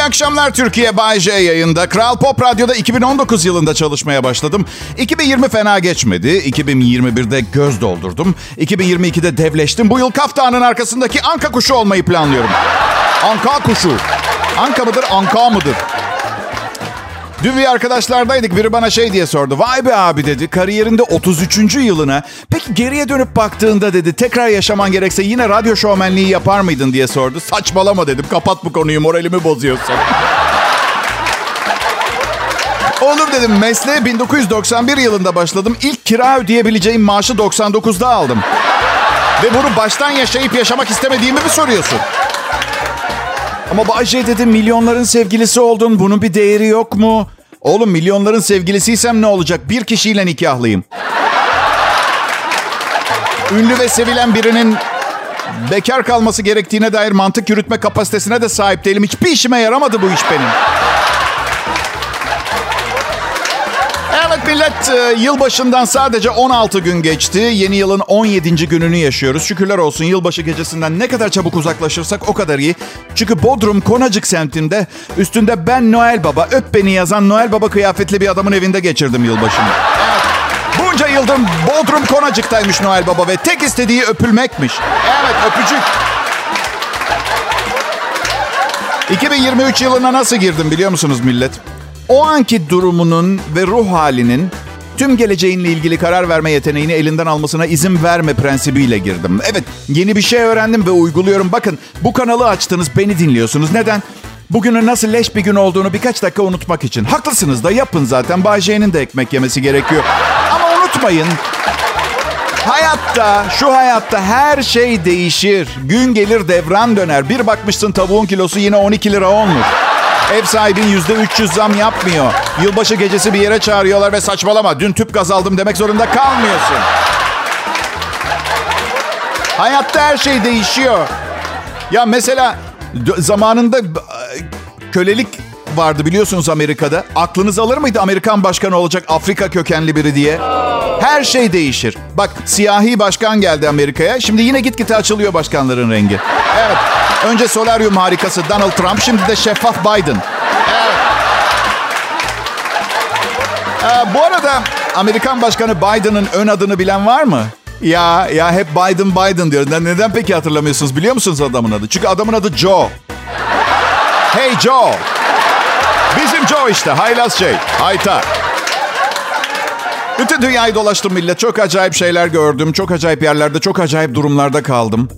İyi akşamlar Türkiye Bay J yayında. Kral Pop Radyo'da 2019 yılında çalışmaya başladım. 2020 fena geçmedi. 2021'de göz doldurdum. 2022'de devleştim. Bu yıl kaftanın arkasındaki anka kuşu olmayı planlıyorum. Anka kuşu. Anka mıdır, anka mıdır? Dün bir arkadaşlardaydık. Biri bana şey diye sordu. Vay be abi dedi. Kariyerinde 33. yılına. Peki geriye dönüp baktığında dedi. Tekrar yaşaman gerekse yine radyo şovmenliği yapar mıydın diye sordu. Saçmalama dedim. Kapat bu konuyu moralimi bozuyorsun. Olur dedim. Mesleğe 1991 yılında başladım. İlk kira ödeyebileceğim maaşı 99'da aldım. Ve bunu baştan yaşayıp yaşamak istemediğimi mi soruyorsun? Ama Bayce dedim milyonların sevgilisi oldun. Bunun bir değeri yok mu? Oğlum milyonların sevgilisiysem ne olacak? Bir kişiyle nikahlıyım. Ünlü ve sevilen birinin bekar kalması gerektiğine dair mantık yürütme kapasitesine de sahip değilim. Hiçbir işime yaramadı bu iş benim. Evet millet, yılbaşından sadece 16 gün geçti. Yeni yılın 17. gününü yaşıyoruz. Şükürler olsun yılbaşı gecesinden ne kadar çabuk uzaklaşırsak o kadar iyi. Çünkü Bodrum Konacık semtinde üstünde ben Noel Baba, öp beni yazan Noel Baba kıyafetli bir adamın evinde geçirdim yılbaşını. Evet. Bunca yıldır Bodrum Konacık'taymış Noel Baba ve tek istediği öpülmekmiş. Evet öpücük. 2023 yılına nasıl girdim biliyor musunuz millet? O anki durumunun ve ruh halinin tüm geleceğinle ilgili karar verme yeteneğini elinden almasına izin verme prensibiyle girdim. Evet, yeni bir şey öğrendim ve uyguluyorum. Bakın, bu kanalı açtınız, beni dinliyorsunuz. Neden? Bugünün nasıl leş bir gün olduğunu birkaç dakika unutmak için. Haklısınız da yapın zaten. Bay J'nin de ekmek yemesi gerekiyor. Ama unutmayın, Hayatta, şu hayatta her şey değişir. Gün gelir devran döner. Bir bakmışsın tavuğun kilosu yine 12 lira olmuş. Ev sahibin yüzde 300 zam yapmıyor. Yılbaşı gecesi bir yere çağırıyorlar ve saçmalama. Dün tüp gaz aldım demek zorunda kalmıyorsun. Hayatta her şey değişiyor. Ya mesela zamanında kölelik vardı biliyorsunuz Amerika'da. Aklınız alır mıydı Amerikan başkanı olacak Afrika kökenli biri diye? Her şey değişir. Bak siyahi başkan geldi Amerika'ya. Şimdi yine gitgide açılıyor başkanların rengi. Evet. Önce solaryum harikası Donald Trump. Şimdi de şeffaf Biden. Evet. Ee, bu arada Amerikan Başkanı Biden'ın ön adını bilen var mı? Ya ya hep Biden Biden diyor. Neden peki hatırlamıyorsunuz biliyor musunuz adamın adı? Çünkü adamın adı Joe. Hey Joe. Bizim Joe işte. Haylaz şey. Hayta. Bütün dünyayı dolaştım millet. Çok acayip şeyler gördüm. Çok acayip yerlerde, çok acayip durumlarda kaldım.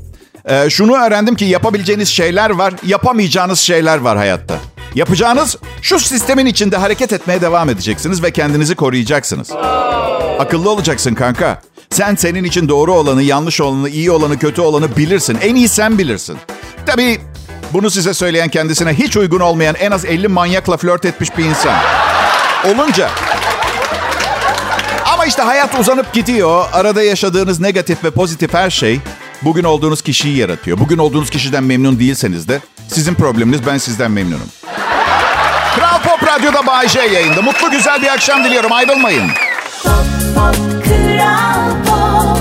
Ee, şunu öğrendim ki yapabileceğiniz şeyler var, yapamayacağınız şeyler var hayatta. Yapacağınız şu sistemin içinde hareket etmeye devam edeceksiniz ve kendinizi koruyacaksınız. Akıllı olacaksın kanka. Sen senin için doğru olanı, yanlış olanı, iyi olanı, kötü olanı bilirsin. En iyi sen bilirsin. Tabii bunu size söyleyen kendisine hiç uygun olmayan en az 50 manyakla flört etmiş bir insan. Olunca ama işte hayat uzanıp gidiyor. Arada yaşadığınız negatif ve pozitif her şey bugün olduğunuz kişiyi yaratıyor. Bugün olduğunuz kişiden memnun değilseniz de sizin probleminiz ben sizden memnunum. Kral Pop Radyo'da Bay J yayında. Mutlu güzel bir akşam diliyorum. Ayrılmayın. Pop, pop, Pop.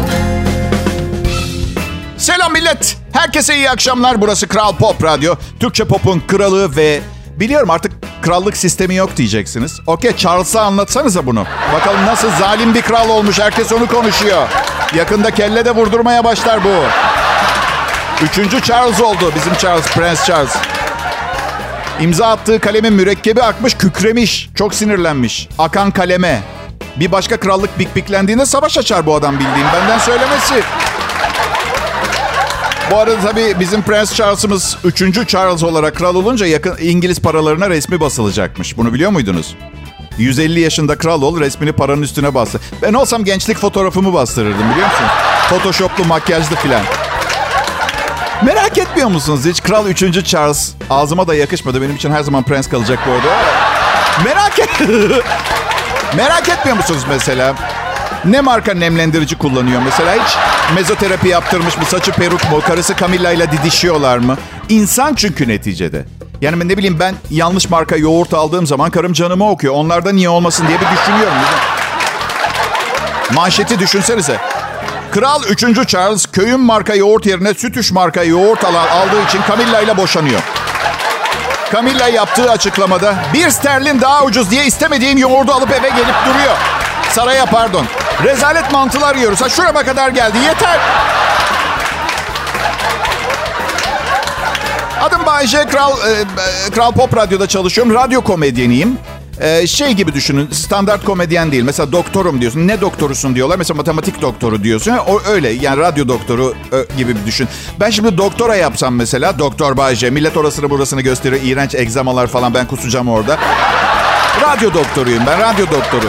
Selam millet. Herkese iyi akşamlar. Burası Kral Pop Radyo. Türkçe pop'un kralı ve biliyorum artık krallık sistemi yok diyeceksiniz. Okey Charles'a anlatsanıza bunu. Bakalım nasıl zalim bir kral olmuş. Herkes onu konuşuyor. Yakında kelle de vurdurmaya başlar bu. Üçüncü Charles oldu. Bizim Charles, Prince Charles. İmza attığı kalemin mürekkebi akmış, kükremiş. Çok sinirlenmiş. Akan kaleme. Bir başka krallık bikbiklendiğinde savaş açar bu adam bildiğim. Benden söylemesi. Bu arada tabii bizim Prince Charles'ımız 3. Charles olarak kral olunca yakın İngiliz paralarına resmi basılacakmış. Bunu biliyor muydunuz? 150 yaşında kral ol resmini paranın üstüne bastı. Ben olsam gençlik fotoğrafımı bastırırdım biliyor musun? Photoshoplu makyajlı filan. Merak etmiyor musunuz hiç? Kral 3. Charles. Ağzıma da yakışmadı. Benim için her zaman prens kalacak bu arada. Merak et... Merak etmiyor musunuz mesela? Ne marka nemlendirici kullanıyor mesela? Hiç mezoterapi yaptırmış mı? Saçı peruk mu? Karısı Camilla ile didişiyorlar mı? İnsan çünkü neticede. Yani ben ne bileyim ben yanlış marka yoğurt aldığım zaman karım canımı okuyor. Onlarda niye olmasın diye bir düşünüyorum. Manşeti düşünsenize. Kral 3. Charles köyün marka yoğurt yerine sütüş marka yoğurt alan, aldığı için Camilla ile boşanıyor. Camilla yaptığı açıklamada bir sterlin daha ucuz diye istemediğim yoğurdu alıp eve gelip duruyor. Saraya pardon. Rezalet mantılar yiyoruz. Ha şurama kadar geldi. Yeter. Adım Bayce. Kral, e, Kral Pop Radyo'da çalışıyorum. Radyo komedyeniyim. Ee, şey gibi düşünün. Standart komedyen değil. Mesela doktorum diyorsun. Ne doktorusun diyorlar. Mesela matematik doktoru diyorsun. O öyle. Yani radyo doktoru ö, gibi bir düşün. Ben şimdi doktora yapsam mesela. Doktor Bayce. Millet orasını burasını gösteriyor. İğrenç egzamalar falan. Ben kusacağım orada. Radyo doktoruyum ben. Radyo doktoru.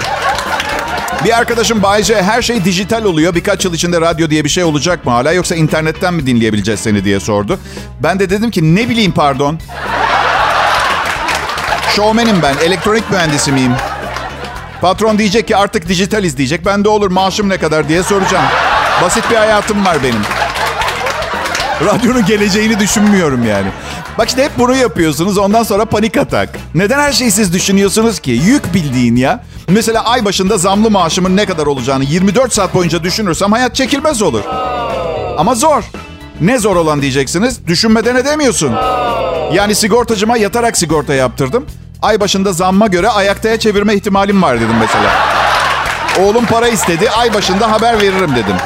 Bir arkadaşım Bayce her şey dijital oluyor. Birkaç yıl içinde radyo diye bir şey olacak mı hala yoksa internetten mi dinleyebileceğiz seni diye sordu. Ben de dedim ki ne bileyim pardon. Şovmenim ben. Elektronik mühendisi miyim? Patron diyecek ki artık dijital izleyecek. Ben de olur maaşım ne kadar diye soracağım. Basit bir hayatım var benim. Radyonun geleceğini düşünmüyorum yani. Bak işte hep bunu yapıyorsunuz ondan sonra panik atak. Neden her şeyi siz düşünüyorsunuz ki? Yük bildiğin ya. Mesela ay başında zamlı maaşımın ne kadar olacağını 24 saat boyunca düşünürsem hayat çekilmez olur. Ama zor. Ne zor olan diyeceksiniz? Düşünmeden edemiyorsun. Yani sigortacıma yatarak sigorta yaptırdım. Ay başında zamma göre ayaktaya çevirme ihtimalim var dedim mesela. Oğlum para istedi. Ay başında haber veririm dedim.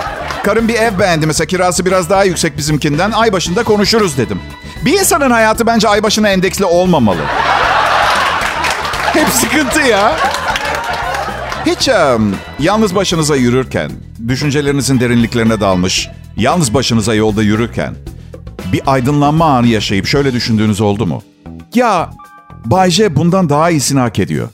Karım bir ev beğendi mesela kirası biraz daha yüksek bizimkinden. Ay başında konuşuruz dedim. Bir insanın hayatı bence ay başına endeksli olmamalı. Hep sıkıntı ya. Hiç um, yalnız başınıza yürürken, düşüncelerinizin derinliklerine dalmış, yalnız başınıza yolda yürürken bir aydınlanma anı yaşayıp şöyle düşündüğünüz oldu mu? Ya Bayce bundan daha iyisini hak ediyor.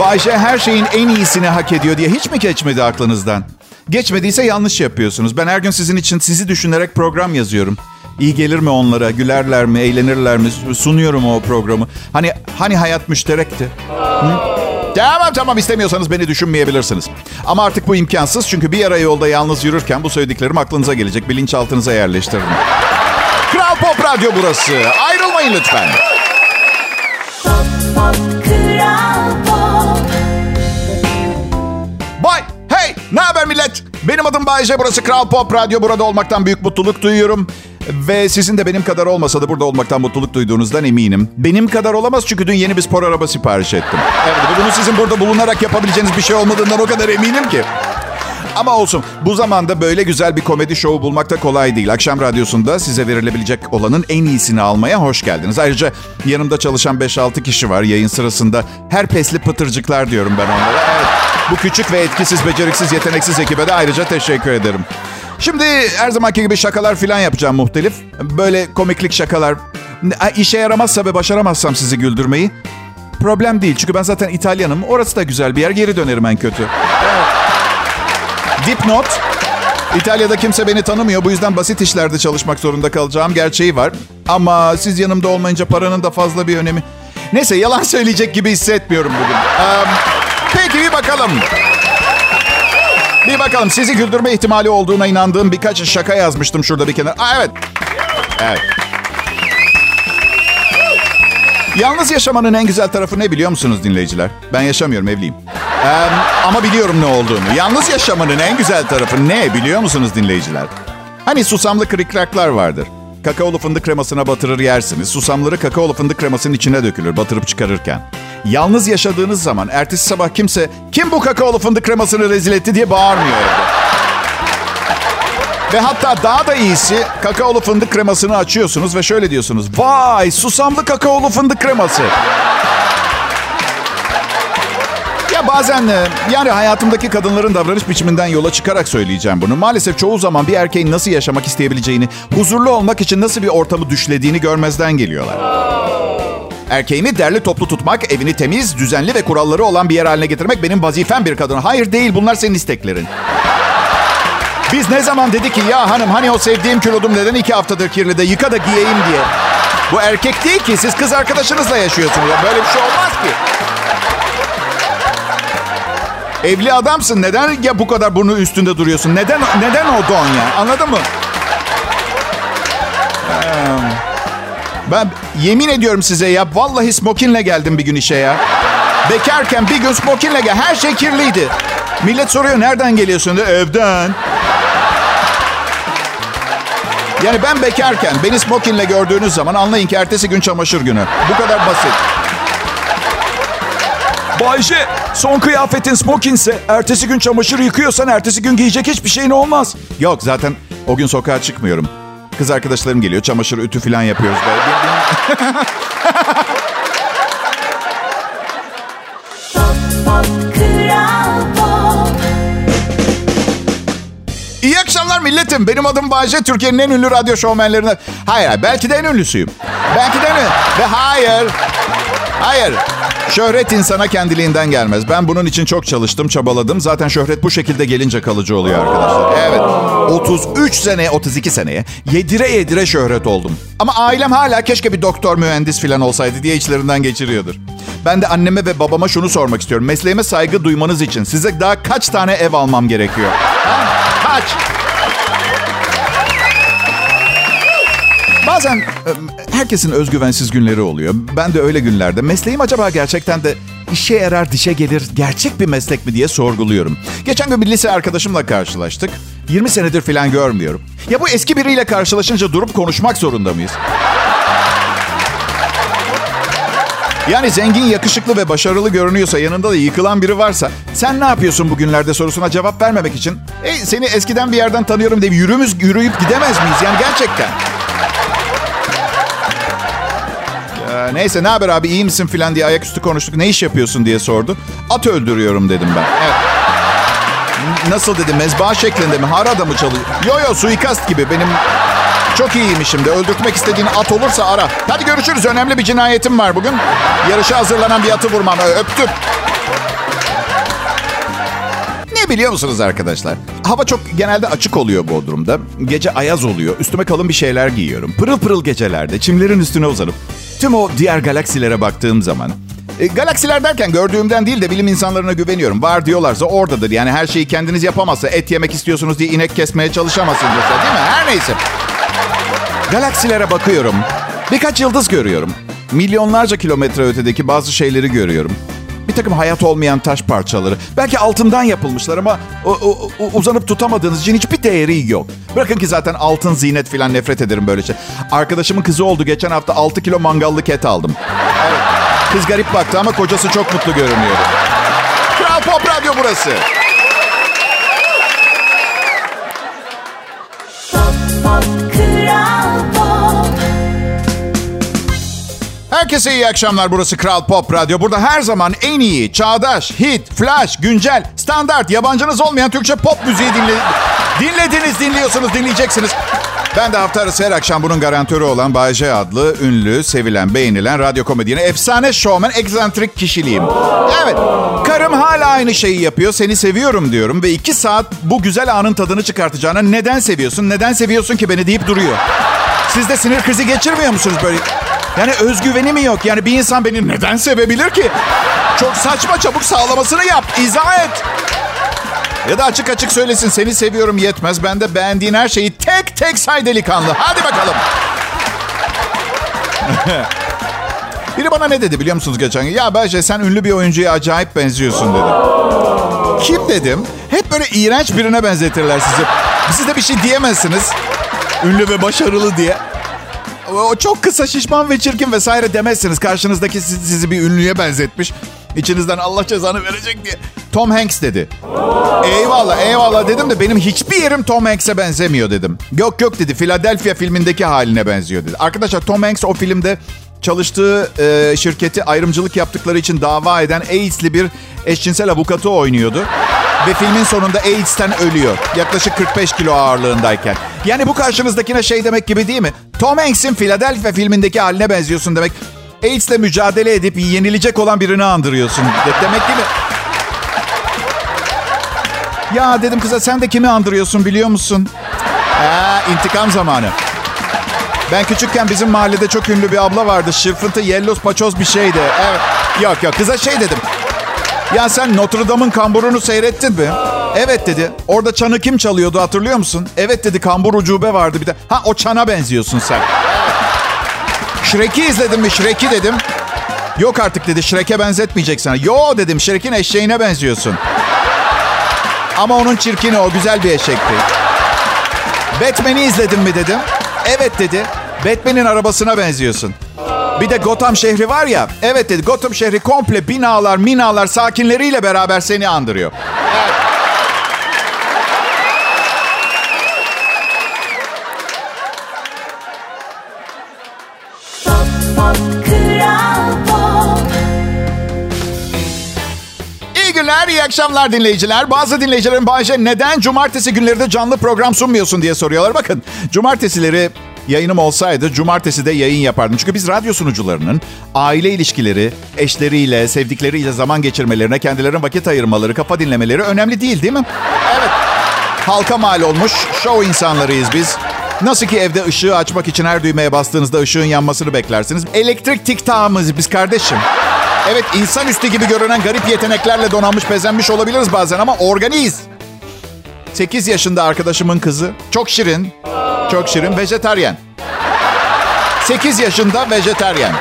Bayce her şeyin en iyisini hak ediyor diye hiç mi geçmedi aklınızdan? Geçmediyse yanlış yapıyorsunuz. Ben her gün sizin için sizi düşünerek program yazıyorum. İyi gelir mi onlara? Gülerler mi? Eğlenirler mi? Sunuyorum o programı. Hani hani hayat müşterekti. Hı? Tamam tamam istemiyorsanız beni düşünmeyebilirsiniz. Ama artık bu imkansız çünkü bir ara yolda yalnız yürürken bu söylediklerim aklınıza gelecek. Bilinçaltınıza yerleştirdim. Kral Pop Radyo burası. Ayrılmayın lütfen. Pop, pop, Kral Pop. Bay, hey, ne haber millet? Benim adım Bayece, burası Kral Pop Radyo. Burada olmaktan büyük mutluluk duyuyorum. Ve sizin de benim kadar olmasa da burada olmaktan mutluluk duyduğunuzdan eminim. Benim kadar olamaz çünkü dün yeni bir spor araba sipariş ettim. Evet, bunu sizin burada bulunarak yapabileceğiniz bir şey olmadığından o kadar eminim ki. Ama olsun bu zamanda böyle güzel bir komedi şovu bulmak da kolay değil. Akşam radyosunda size verilebilecek olanın en iyisini almaya hoş geldiniz. Ayrıca yanımda çalışan 5-6 kişi var yayın sırasında. Her pesli pıtırcıklar diyorum ben onlara. Evet, bu küçük ve etkisiz, beceriksiz, yeteneksiz ekibe de ayrıca teşekkür ederim. Şimdi her zamanki gibi şakalar falan yapacağım muhtelif. Böyle komiklik şakalar. İşe yaramazsa ve başaramazsam sizi güldürmeyi problem değil. Çünkü ben zaten İtalyanım. Orası da güzel bir yer. Geri dönerim en kötü. Evet. Dipnot. İtalya'da kimse beni tanımıyor. Bu yüzden basit işlerde çalışmak zorunda kalacağım gerçeği var. Ama siz yanımda olmayınca paranın da fazla bir önemi. Neyse yalan söyleyecek gibi hissetmiyorum bugün. Um, peki bir bakalım. Bir bakalım sizi güldürme ihtimali olduğuna inandığım birkaç şaka yazmıştım şurada bir kenar. Aa, evet. Evet. Yalnız yaşamanın en güzel tarafı ne biliyor musunuz dinleyiciler? Ben yaşamıyorum, evliyim. Ee, ama biliyorum ne olduğunu. Yalnız yaşamanın en güzel tarafı ne biliyor musunuz dinleyiciler? Hani susamlı krikraklar vardır. Kakaolu fındık kremasına batırır yersiniz. Susamları kakaolu fındık kremasının içine dökülür batırıp çıkarırken. Yalnız yaşadığınız zaman ertesi sabah kimse kim bu kakaolu fındık kremasını rezil etti diye bağırmıyor. Ve hatta daha da iyisi kakaolu fındık kremasını açıyorsunuz ve şöyle diyorsunuz. Vay susamlı kakaolu fındık kreması. Ya bazen e, yani hayatımdaki kadınların davranış biçiminden yola çıkarak söyleyeceğim bunu. Maalesef çoğu zaman bir erkeğin nasıl yaşamak isteyebileceğini, huzurlu olmak için nasıl bir ortamı düşlediğini görmezden geliyorlar. Erkeğimi derli toplu tutmak, evini temiz, düzenli ve kuralları olan bir yer haline getirmek benim vazifem bir kadın. Hayır değil, bunlar senin isteklerin. Biz ne zaman dedik ki ya hanım hani o sevdiğim kilodum neden iki haftadır kirli de yıka da giyeyim diye. Bu erkek değil ki siz kız arkadaşınızla yaşıyorsunuz. Ya böyle bir şey olmaz ki. Evli adamsın. Neden ya bu kadar bunu üstünde duruyorsun? Neden neden o don ya? Anladın mı? Ben yemin ediyorum size ya vallahi smokinle geldim bir gün işe ya. Bekarken bir gün smokinle gel. Her şey kirliydi. Millet soruyor nereden geliyorsun? De, Evden. Yani ben bekarken beni smokinle gördüğünüz zaman anlayın ki ertesi gün çamaşır günü. Bu kadar basit. Bayce, son kıyafetin smokinse, ertesi gün çamaşır yıkıyorsan ertesi gün giyecek hiçbir şeyin olmaz. Yok zaten o gün sokağa çıkmıyorum. Kız arkadaşlarım geliyor. Çamaşır, ütü falan yapıyoruz. Böyle. İyi akşamlar milletim. Benim adım Bayce. Türkiye'nin en ünlü radyo şovmenlerinden. Hayır, hayır, belki de en ünlüsüyüm. Belki de en ünlü. Ve hayır. Hayır. Şöhret insana kendiliğinden gelmez. Ben bunun için çok çalıştım, çabaladım. Zaten şöhret bu şekilde gelince kalıcı oluyor arkadaşlar. Evet. 33 sene, 32 seneye yedire yedire şöhret oldum. Ama ailem hala keşke bir doktor, mühendis falan olsaydı diye içlerinden geçiriyordur. Ben de anneme ve babama şunu sormak istiyorum. Mesleğime saygı duymanız için size daha kaç tane ev almam gerekiyor? Ha? Kaç? Bazen herkesin özgüvensiz günleri oluyor. Ben de öyle günlerde mesleğim acaba gerçekten de işe yarar, dişe gelir, gerçek bir meslek mi diye sorguluyorum. Geçen gün bir lise arkadaşımla karşılaştık. 20 senedir falan görmüyorum. Ya bu eski biriyle karşılaşınca durup konuşmak zorunda mıyız? Yani zengin, yakışıklı ve başarılı görünüyorsa, yanında da yıkılan biri varsa sen ne yapıyorsun bugünlerde sorusuna cevap vermemek için? E, seni eskiden bir yerden tanıyorum diye yürümüz, yürüyüp gidemez miyiz? Yani gerçekten. Neyse ne haber abi iyi misin filan diye ayaküstü konuştuk. Ne iş yapıyorsun diye sordu. At öldürüyorum dedim ben. Evet. Nasıl dedi mezba şeklinde mi? Harada mı çalıyor? Yo yo suikast gibi benim çok iyiyim şimdi. Öldürtmek istediğin at olursa ara. Hadi görüşürüz. Önemli bir cinayetim var bugün. Yarışa hazırlanan bir atı vurmam. Öptüm. Ne biliyor musunuz arkadaşlar? Hava çok genelde açık oluyor Bodrum'da. Gece ayaz oluyor. Üstüme kalın bir şeyler giyiyorum. Pırıl pırıl gecelerde çimlerin üstüne uzanıp tüm o diğer galaksilere baktığım zaman e, galaksiler derken gördüğümden değil de bilim insanlarına güveniyorum. Var diyorlarsa oradadır. Yani her şeyi kendiniz yapamazsa et yemek istiyorsunuz diye inek kesmeye çalışamazsınız mesela değil mi? Her neyse. Galaksilere bakıyorum. Birkaç yıldız görüyorum. Milyonlarca kilometre ötedeki bazı şeyleri görüyorum. Bir takım hayat olmayan taş parçaları. Belki altından yapılmışlar ama o, o, uzanıp tutamadığınız için hiçbir değeri yok. Bırakın ki zaten altın, zinet falan nefret ederim böyle şey. Arkadaşımın kızı oldu. Geçen hafta 6 kilo mangallık et aldım. Evet. Kız garip baktı ama kocası çok mutlu görünüyordu. Kral Pop Radyo burası. Herkese iyi akşamlar. Burası Kral Pop Radyo. Burada her zaman en iyi, çağdaş, hit, flash, güncel, standart, yabancınız olmayan Türkçe pop müziği dinle dinlediniz, dinliyorsunuz, dinleyeceksiniz. Ben de hafta arası her akşam bunun garantörü olan Bayce adlı ünlü, sevilen, beğenilen radyo komedyeni, efsane şovmen, egzantrik kişiliğim. Evet, karım hala aynı şeyi yapıyor. Seni seviyorum diyorum ve iki saat bu güzel anın tadını çıkartacağına neden seviyorsun, neden seviyorsun ki beni deyip duruyor. Siz de sinir krizi geçirmiyor musunuz böyle? Yani özgüveni mi yok? Yani bir insan beni neden sevebilir ki? Çok saçma çabuk sağlamasını yap. İzah et. Ya da açık açık söylesin seni seviyorum yetmez. Ben de beğendiğin her şeyi tek tek say delikanlı. Hadi bakalım. Biri bana ne dedi biliyor musunuz geçen gün? Ya Berce sen ünlü bir oyuncuya acayip benziyorsun dedi. Kim dedim? Hep böyle iğrenç birine benzetirler sizi. Siz de bir şey diyemezsiniz. Ünlü ve başarılı diye. O çok kısa, şişman ve çirkin vesaire demezsiniz. Karşınızdaki sizi, sizi bir ünlüye benzetmiş. İçinizden Allah cezanı verecek diye. Tom Hanks dedi. Eyvallah eyvallah dedim de benim hiçbir yerim Tom Hanks'e benzemiyor dedim. Yok yok dedi Philadelphia filmindeki haline benziyor dedi. Arkadaşlar Tom Hanks o filmde çalıştığı e, şirketi ayrımcılık yaptıkları için dava eden AIDS'li bir eşcinsel avukatı oynuyordu. Ve filmin sonunda AIDS'ten ölüyor. Yaklaşık 45 kilo ağırlığındayken. Yani bu karşınızdakine şey demek gibi değil mi? Tom Hanks'in Philadelphia filmindeki haline benziyorsun demek. AIDS'le mücadele edip yenilecek olan birini andırıyorsun. Demek değil mi? Ya dedim kıza sen de kimi andırıyorsun biliyor musun? Ha, intikam zamanı. Ben küçükken bizim mahallede çok ünlü bir abla vardı. Şırfıntı, yelloz, paçoz bir şeydi. Evet. Yok yok kıza şey dedim. Ya sen Notre Dame'ın kamburunu seyrettin mi? Evet dedi. Orada çanı kim çalıyordu hatırlıyor musun? Evet dedi kambur ucube vardı bir de. Ha o çana benziyorsun sen. Shrek'i izledin mi? Shrek'i dedim. Yok artık dedi. Shrek'e benzetmeyecek sana. Yo dedim. Shrek'in eşeğine benziyorsun. Ama onun çirkini o güzel bir eşekti. Batman'i izledin mi dedim. Evet dedi. Batman'in arabasına benziyorsun. Bir de Gotham şehri var ya. Evet dedi. Gotham şehri komple binalar, minalar, sakinleriyle beraber seni andırıyor. Akşamlar dinleyiciler. Bazı dinleyicilerin Bayce neden cumartesi günleri de canlı program sunmuyorsun diye soruyorlar. Bakın cumartesileri yayınım olsaydı cumartesi de yayın yapardım. Çünkü biz radyo sunucularının aile ilişkileri, eşleriyle, sevdikleriyle zaman geçirmelerine, kendilerine vakit ayırmaları, kafa dinlemeleri önemli değil değil mi? Evet. Halka mal olmuş show insanlarıyız biz. Nasıl ki evde ışığı açmak için her düğmeye bastığınızda ışığın yanmasını beklersiniz. Elektrik tiktağımız biz kardeşim. Evet insanüstü gibi görünen garip yeteneklerle donanmış bezenmiş olabiliriz bazen ama organiyiz. 8 yaşında arkadaşımın kızı. Çok şirin. Çok şirin. Vejetaryen. 8 yaşında vejetaryen.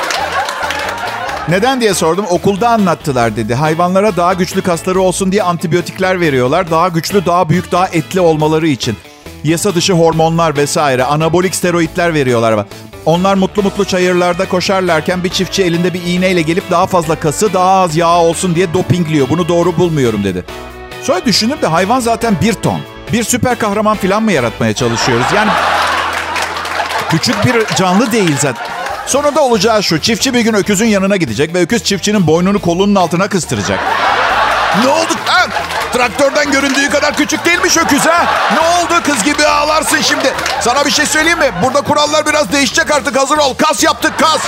Neden diye sordum. Okulda anlattılar dedi. Hayvanlara daha güçlü kasları olsun diye antibiyotikler veriyorlar. Daha güçlü, daha büyük, daha etli olmaları için. Yasa dışı hormonlar vesaire, anabolik steroidler veriyorlar. Onlar mutlu mutlu çayırlarda koşarlarken bir çiftçi elinde bir iğneyle gelip daha fazla kası, daha az yağ olsun diye dopingliyor. Bunu doğru bulmuyorum dedi. Sonra düşündüm de hayvan zaten bir ton. Bir süper kahraman falan mı yaratmaya çalışıyoruz? Yani küçük bir canlı değil zaten. Sonunda olacağı şu. Çiftçi bir gün öküzün yanına gidecek ve öküz çiftçinin boynunu kolunun altına kıstıracak. Ne oldu? Ha? Traktörden göründüğü kadar küçük değilmiş öküz ha. Ne oldu? Kız gibi ağlarsın şimdi. Sana bir şey söyleyeyim mi? Burada kurallar biraz değişecek artık. Hazır ol. Kas yaptık kas.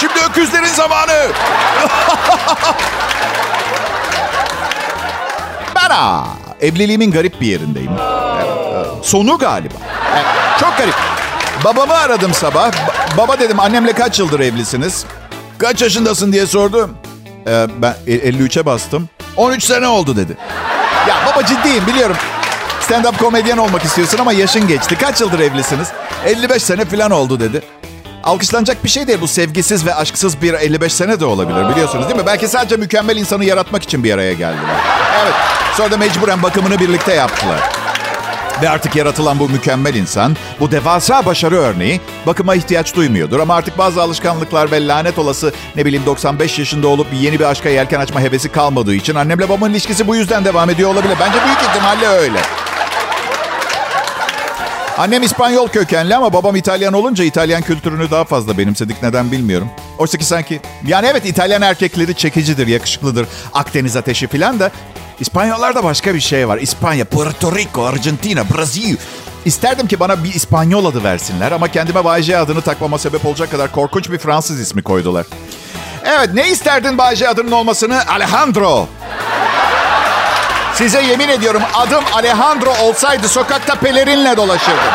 Şimdi öküzlerin zamanı. ben ha. Evliliğimin garip bir yerindeyim. Evet, sonu galiba. Çok garip. Babamı aradım sabah. Ba- baba dedim annemle kaç yıldır evlisiniz? Kaç yaşındasın diye sordum. Ee, ben 53'e bastım. 13 sene oldu dedi. Ya baba ciddiyim biliyorum. Stand-up komedyen olmak istiyorsun ama yaşın geçti. Kaç yıldır evlisiniz? 55 sene falan oldu dedi. Alkışlanacak bir şey değil bu sevgisiz ve aşksız bir 55 sene de olabilir biliyorsunuz değil mi? Belki sadece mükemmel insanı yaratmak için bir araya geldiler. Evet sonra da mecburen bakımını birlikte yaptılar. Ve artık yaratılan bu mükemmel insan, bu devasa başarı örneği bakıma ihtiyaç duymuyordur. Ama artık bazı alışkanlıklar ve lanet olası ne bileyim 95 yaşında olup yeni bir aşka yelken açma hevesi kalmadığı için annemle babamın ilişkisi bu yüzden devam ediyor olabilir. Bence büyük ihtimalle öyle. Annem İspanyol kökenli ama babam İtalyan olunca İtalyan kültürünü daha fazla benimsedik. Neden bilmiyorum. Oysa ki sanki... Yani evet İtalyan erkekleri çekicidir, yakışıklıdır. Akdeniz ateşi falan da İspanyollarda başka bir şey var. İspanya, Puerto Rico, Arjantina, Brezilya. İsterdim ki bana bir İspanyol adı versinler ama kendime Bayce adını takmama sebep olacak kadar korkunç bir Fransız ismi koydular. Evet ne isterdin Bayce adının olmasını? Alejandro. Size yemin ediyorum adım Alejandro olsaydı sokakta pelerinle dolaşırdım.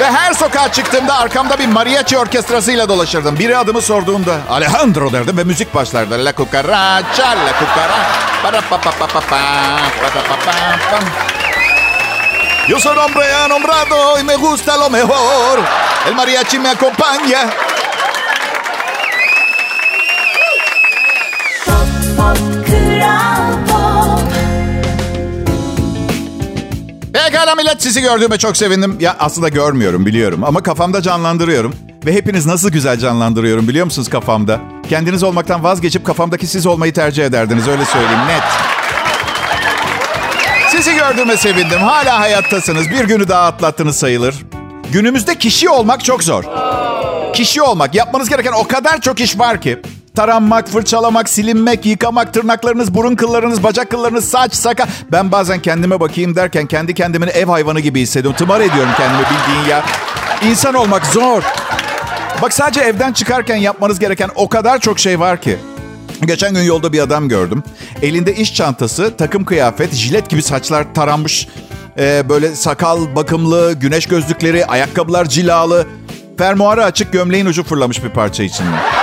Ve her sokağa çıktığımda arkamda bir mariachi orkestrasıyla dolaşırdım. Biri adımı sorduğunda Alejandro derdim ve müzik başlardı. La cucaracha, la cucaracha. Yo soy hombre nombrado y me gusta lo mejor. El mariachi me acompaña. Millet sizi gördüğüme çok sevindim. Ya aslında görmüyorum biliyorum ama kafamda canlandırıyorum. Ve hepiniz nasıl güzel canlandırıyorum biliyor musunuz kafamda? Kendiniz olmaktan vazgeçip kafamdaki siz olmayı tercih ederdiniz öyle söyleyeyim net. Sizi gördüğüme sevindim. Hala hayattasınız. Bir günü daha atlattınız sayılır. Günümüzde kişi olmak çok zor. Kişi olmak. Yapmanız gereken o kadar çok iş var ki. Taranmak, fırçalamak, silinmek, yıkamak, tırnaklarınız, burun kıllarınız, bacak kıllarınız, saç, saka. Ben bazen kendime bakayım derken kendi kendimin ev hayvanı gibi hissediyorum. Tımar ediyorum kendimi bildiğin ya. İnsan olmak zor. Bak sadece evden çıkarken yapmanız gereken o kadar çok şey var ki. Geçen gün yolda bir adam gördüm. Elinde iş çantası, takım kıyafet, jilet gibi saçlar taranmış. Ee, böyle sakal bakımlı, güneş gözlükleri, ayakkabılar cilalı. Fermuarı açık gömleğin ucu fırlamış bir parça içinde.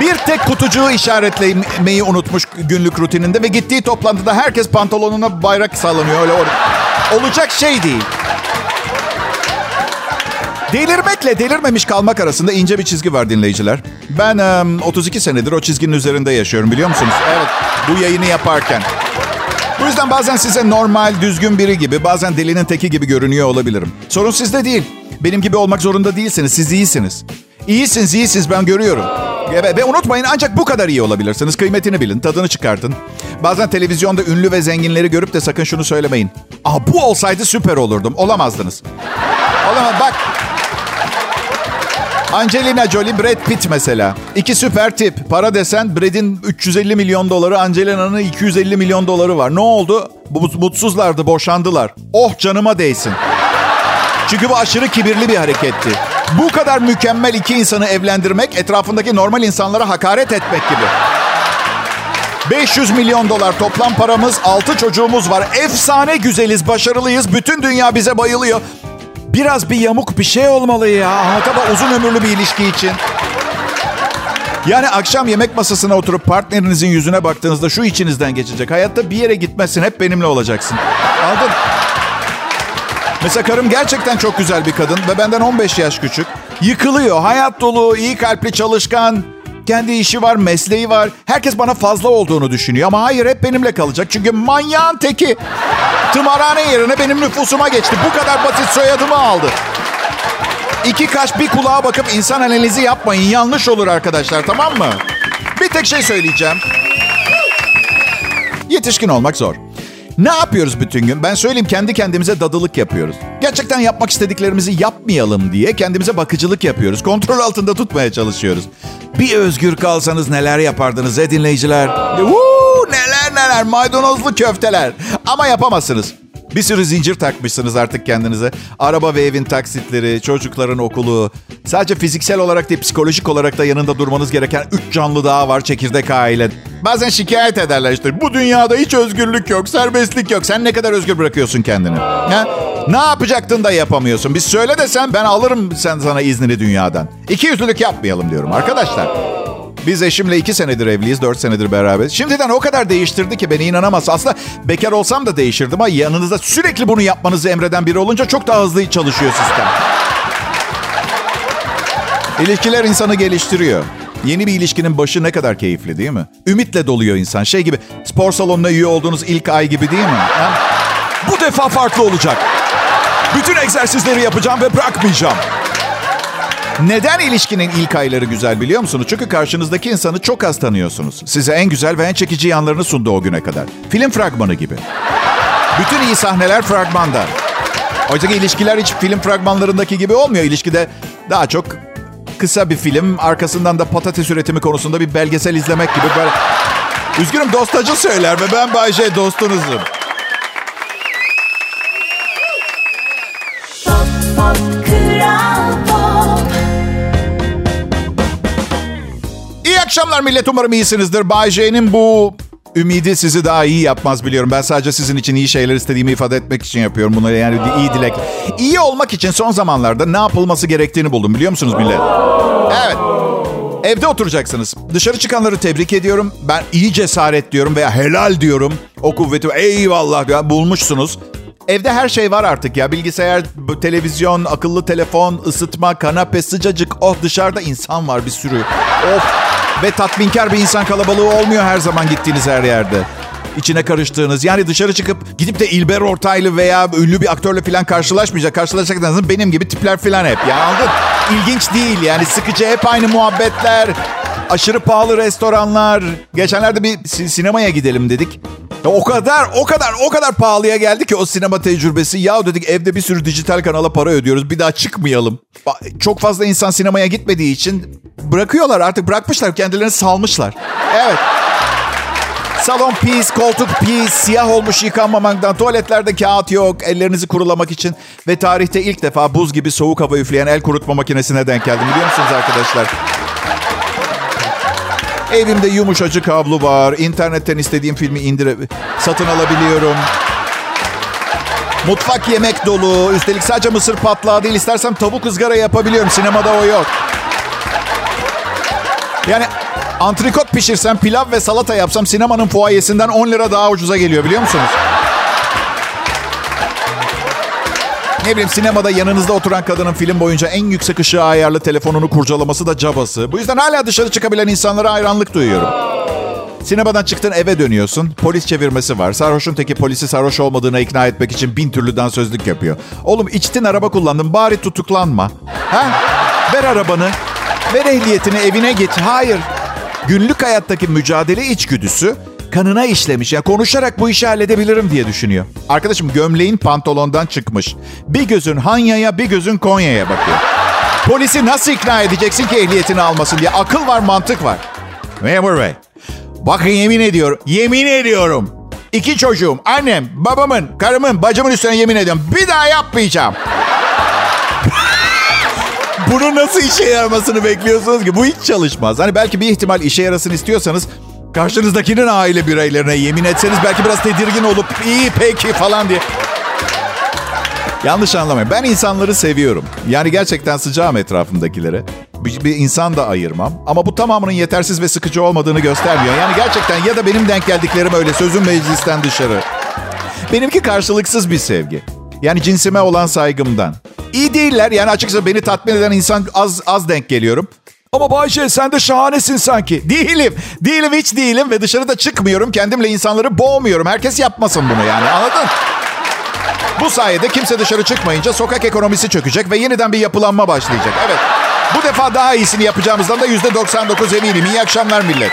Bir tek kutucuğu işaretlemeyi unutmuş günlük rutininde ve gittiği toplantıda herkes pantolonuna bayrak sallanıyor. Öyle or- olacak şey değil. Delirmekle delirmemiş kalmak arasında ince bir çizgi var dinleyiciler. Ben em, 32 senedir o çizginin üzerinde yaşıyorum biliyor musunuz? Evet, bu yayını yaparken. Bu yüzden bazen size normal, düzgün biri gibi, bazen delinin teki gibi görünüyor olabilirim. Sorun sizde değil. Benim gibi olmak zorunda değilsiniz. Siz iyisiniz. İyisiniz, iyisiniz ben görüyorum. Ve, unutmayın ancak bu kadar iyi olabilirsiniz. Kıymetini bilin, tadını çıkartın. Bazen televizyonda ünlü ve zenginleri görüp de sakın şunu söylemeyin. Aa bu olsaydı süper olurdum. Olamazdınız. Olamaz. Bak Angelina Jolie, Brad Pitt mesela. İki süper tip. Para desen Brad'in 350 milyon doları, Angelina'nın 250 milyon doları var. Ne oldu? Mutsuzlardı, boşandılar. Oh canıma değsin. Çünkü bu aşırı kibirli bir hareketti. Bu kadar mükemmel iki insanı evlendirmek, etrafındaki normal insanlara hakaret etmek gibi. 500 milyon dolar toplam paramız, 6 çocuğumuz var. Efsane güzeliz, başarılıyız. Bütün dünya bize bayılıyor. Biraz bir yamuk bir şey olmalı ya. Anlatamam uzun ömürlü bir ilişki için. Yani akşam yemek masasına oturup partnerinizin yüzüne baktığınızda şu içinizden geçecek. Hayatta bir yere gitmezsin, hep benimle olacaksın. Anladın? Mesela karım gerçekten çok güzel bir kadın ve benden 15 yaş küçük. Yıkılıyor, hayat dolu, iyi kalpli, çalışkan. Kendi işi var, mesleği var. Herkes bana fazla olduğunu düşünüyor ama hayır hep benimle kalacak. Çünkü manyağın teki. Tımarhane yerine benim nüfusuma geçti. Bu kadar basit soyadımı aldı. İki kaş bir kulağa bakıp insan analizi yapmayın. Yanlış olur arkadaşlar tamam mı? Bir tek şey söyleyeceğim. Yetişkin olmak zor. Ne yapıyoruz bütün gün? Ben söyleyeyim kendi kendimize dadılık yapıyoruz. Gerçekten yapmak istediklerimizi yapmayalım diye kendimize bakıcılık yapıyoruz. Kontrol altında tutmaya çalışıyoruz. Bir özgür kalsanız neler yapardınız he dinleyiciler? Woo, neler neler maydanozlu köfteler. Ama yapamazsınız. Bir sürü zincir takmışsınız artık kendinize. Araba ve evin taksitleri, çocukların okulu. Sadece fiziksel olarak değil psikolojik olarak da yanında durmanız gereken üç canlı daha var çekirdek aile. Bazen şikayet ederler işte. Bu dünyada hiç özgürlük yok, serbestlik yok. Sen ne kadar özgür bırakıyorsun kendini? Ha? Ne yapacaktın da yapamıyorsun? Biz söyle desen ben alırım sen sana iznini dünyadan. İki yüzlülük yapmayalım diyorum arkadaşlar. Biz eşimle iki senedir evliyiz, dört senedir beraberiz. Şimdiden o kadar değiştirdi ki beni inanamaz. Aslında bekar olsam da değişirdim ama yanınızda sürekli bunu yapmanızı emreden biri olunca çok daha hızlı çalışıyor sistem. İlişkiler insanı geliştiriyor. Yeni bir ilişkinin başı ne kadar keyifli değil mi? Ümitle doluyor insan. Şey gibi spor salonuna üye olduğunuz ilk ay gibi değil mi? Ha? Bu defa farklı olacak. Bütün egzersizleri yapacağım ve bırakmayacağım. Neden ilişkinin ilk ayları güzel biliyor musunuz? Çünkü karşınızdaki insanı çok az tanıyorsunuz. Size en güzel ve en çekici yanlarını sundu o güne kadar. Film fragmanı gibi. Bütün iyi sahneler fragmanda. Oysa ki ilişkiler hiç film fragmanlarındaki gibi olmuyor. İlişkide daha çok kısa bir film, arkasından da patates üretimi konusunda bir belgesel izlemek gibi böyle... Üzgünüm dostacı söyler ve ben Bay J dostunuzum. Pop, pop, akşamlar millet umarım iyisinizdir. Bay J'nin bu ümidi sizi daha iyi yapmaz biliyorum. Ben sadece sizin için iyi şeyler istediğimi ifade etmek için yapıyorum bunları yani iyi dilek. İyi olmak için son zamanlarda ne yapılması gerektiğini buldum biliyor musunuz millet? Evet. Evde oturacaksınız. Dışarı çıkanları tebrik ediyorum. Ben iyi cesaret diyorum veya helal diyorum. O kuvveti eyvallah ya bulmuşsunuz. Evde her şey var artık ya. Bilgisayar, televizyon, akıllı telefon, ısıtma, kanepe, sıcacık. Oh dışarıda insan var bir sürü. Of. Ve tatminkar bir insan kalabalığı olmuyor her zaman gittiğiniz her yerde. İçine karıştığınız. Yani dışarı çıkıp gidip de İlber Ortaylı veya ünlü bir aktörle falan karşılaşmayacak. Karşılaşacaklarınız benim gibi tipler falan hep. Ya anladın? İlginç değil yani sıkıcı hep aynı muhabbetler. Aşırı pahalı restoranlar. Geçenlerde bir si- sinemaya gidelim dedik. O kadar, o kadar, o kadar pahalıya geldi ki o sinema tecrübesi. Ya dedik evde bir sürü dijital kanala para ödüyoruz. Bir daha çıkmayalım. Çok fazla insan sinemaya gitmediği için bırakıyorlar artık. Bırakmışlar kendilerini salmışlar. Evet. Salon pis, koltuk pis, siyah olmuş yıkanmamaktan, tuvaletlerde kağıt yok, ellerinizi kurulamak için ve tarihte ilk defa buz gibi soğuk hava üfleyen el kurutma makinesine denk geldim biliyor musunuz arkadaşlar? Evimde yumuşacık kablo var, internetten istediğim filmi indire satın alabiliyorum. Mutfak yemek dolu, üstelik sadece mısır patlağı değil, istersem tavuk ızgara yapabiliyorum, sinemada o yok. Yani antrikot pişirsem, pilav ve salata yapsam sinemanın fuayesinden 10 lira daha ucuza geliyor biliyor musunuz? Ne bileyim sinemada yanınızda oturan kadının film boyunca en yüksek ışığı ayarlı telefonunu kurcalaması da cabası. Bu yüzden hala dışarı çıkabilen insanlara hayranlık duyuyorum. Sinemadan çıktın eve dönüyorsun. Polis çevirmesi var. Sarhoşun teki polisi sarhoş olmadığına ikna etmek için bin türlü dansözlük yapıyor. Oğlum içtin araba kullandın bari tutuklanma. Ha? Ver arabanı. Ver ehliyetini evine git. Hayır. Günlük hayattaki mücadele içgüdüsü kanına işlemiş. Ya konuşarak bu işi halledebilirim diye düşünüyor. Arkadaşım gömleğin pantolondan çıkmış. Bir gözün Hanya'ya bir gözün Konya'ya bakıyor. Polisi nasıl ikna edeceksin ki ehliyetini almasın diye. Akıl var mantık var. Memur bey. Bakın yemin ediyorum. Yemin ediyorum. İki çocuğum, annem, babamın, karımın, bacımın üstüne yemin ediyorum. Bir daha yapmayacağım. Bunu nasıl işe yaramasını bekliyorsunuz ki? Bu hiç çalışmaz. Hani belki bir ihtimal işe yarasın istiyorsanız karşınızdakinin aile bireylerine yemin etseniz belki biraz tedirgin olup iyi peki falan diye. Yanlış anlamayın. Ben insanları seviyorum. Yani gerçekten sıcağım etrafımdakilere. Bir, bir insan da ayırmam. Ama bu tamamının yetersiz ve sıkıcı olmadığını göstermiyor. Yani gerçekten ya da benim denk geldiklerim öyle sözüm meclisten dışarı. Benimki karşılıksız bir sevgi. Yani cinsime olan saygımdan. İyi değiller yani açıkçası beni tatmin eden insan az az denk geliyorum. Ama Bayşe sen de şahanesin sanki. Değilim. Değilim hiç değilim ve dışarıda çıkmıyorum. Kendimle insanları boğmuyorum. Herkes yapmasın bunu yani anladın? Bu sayede kimse dışarı çıkmayınca sokak ekonomisi çökecek ve yeniden bir yapılanma başlayacak. Evet. Bu defa daha iyisini yapacağımızdan da yüzde 99 eminim. İyi akşamlar millet.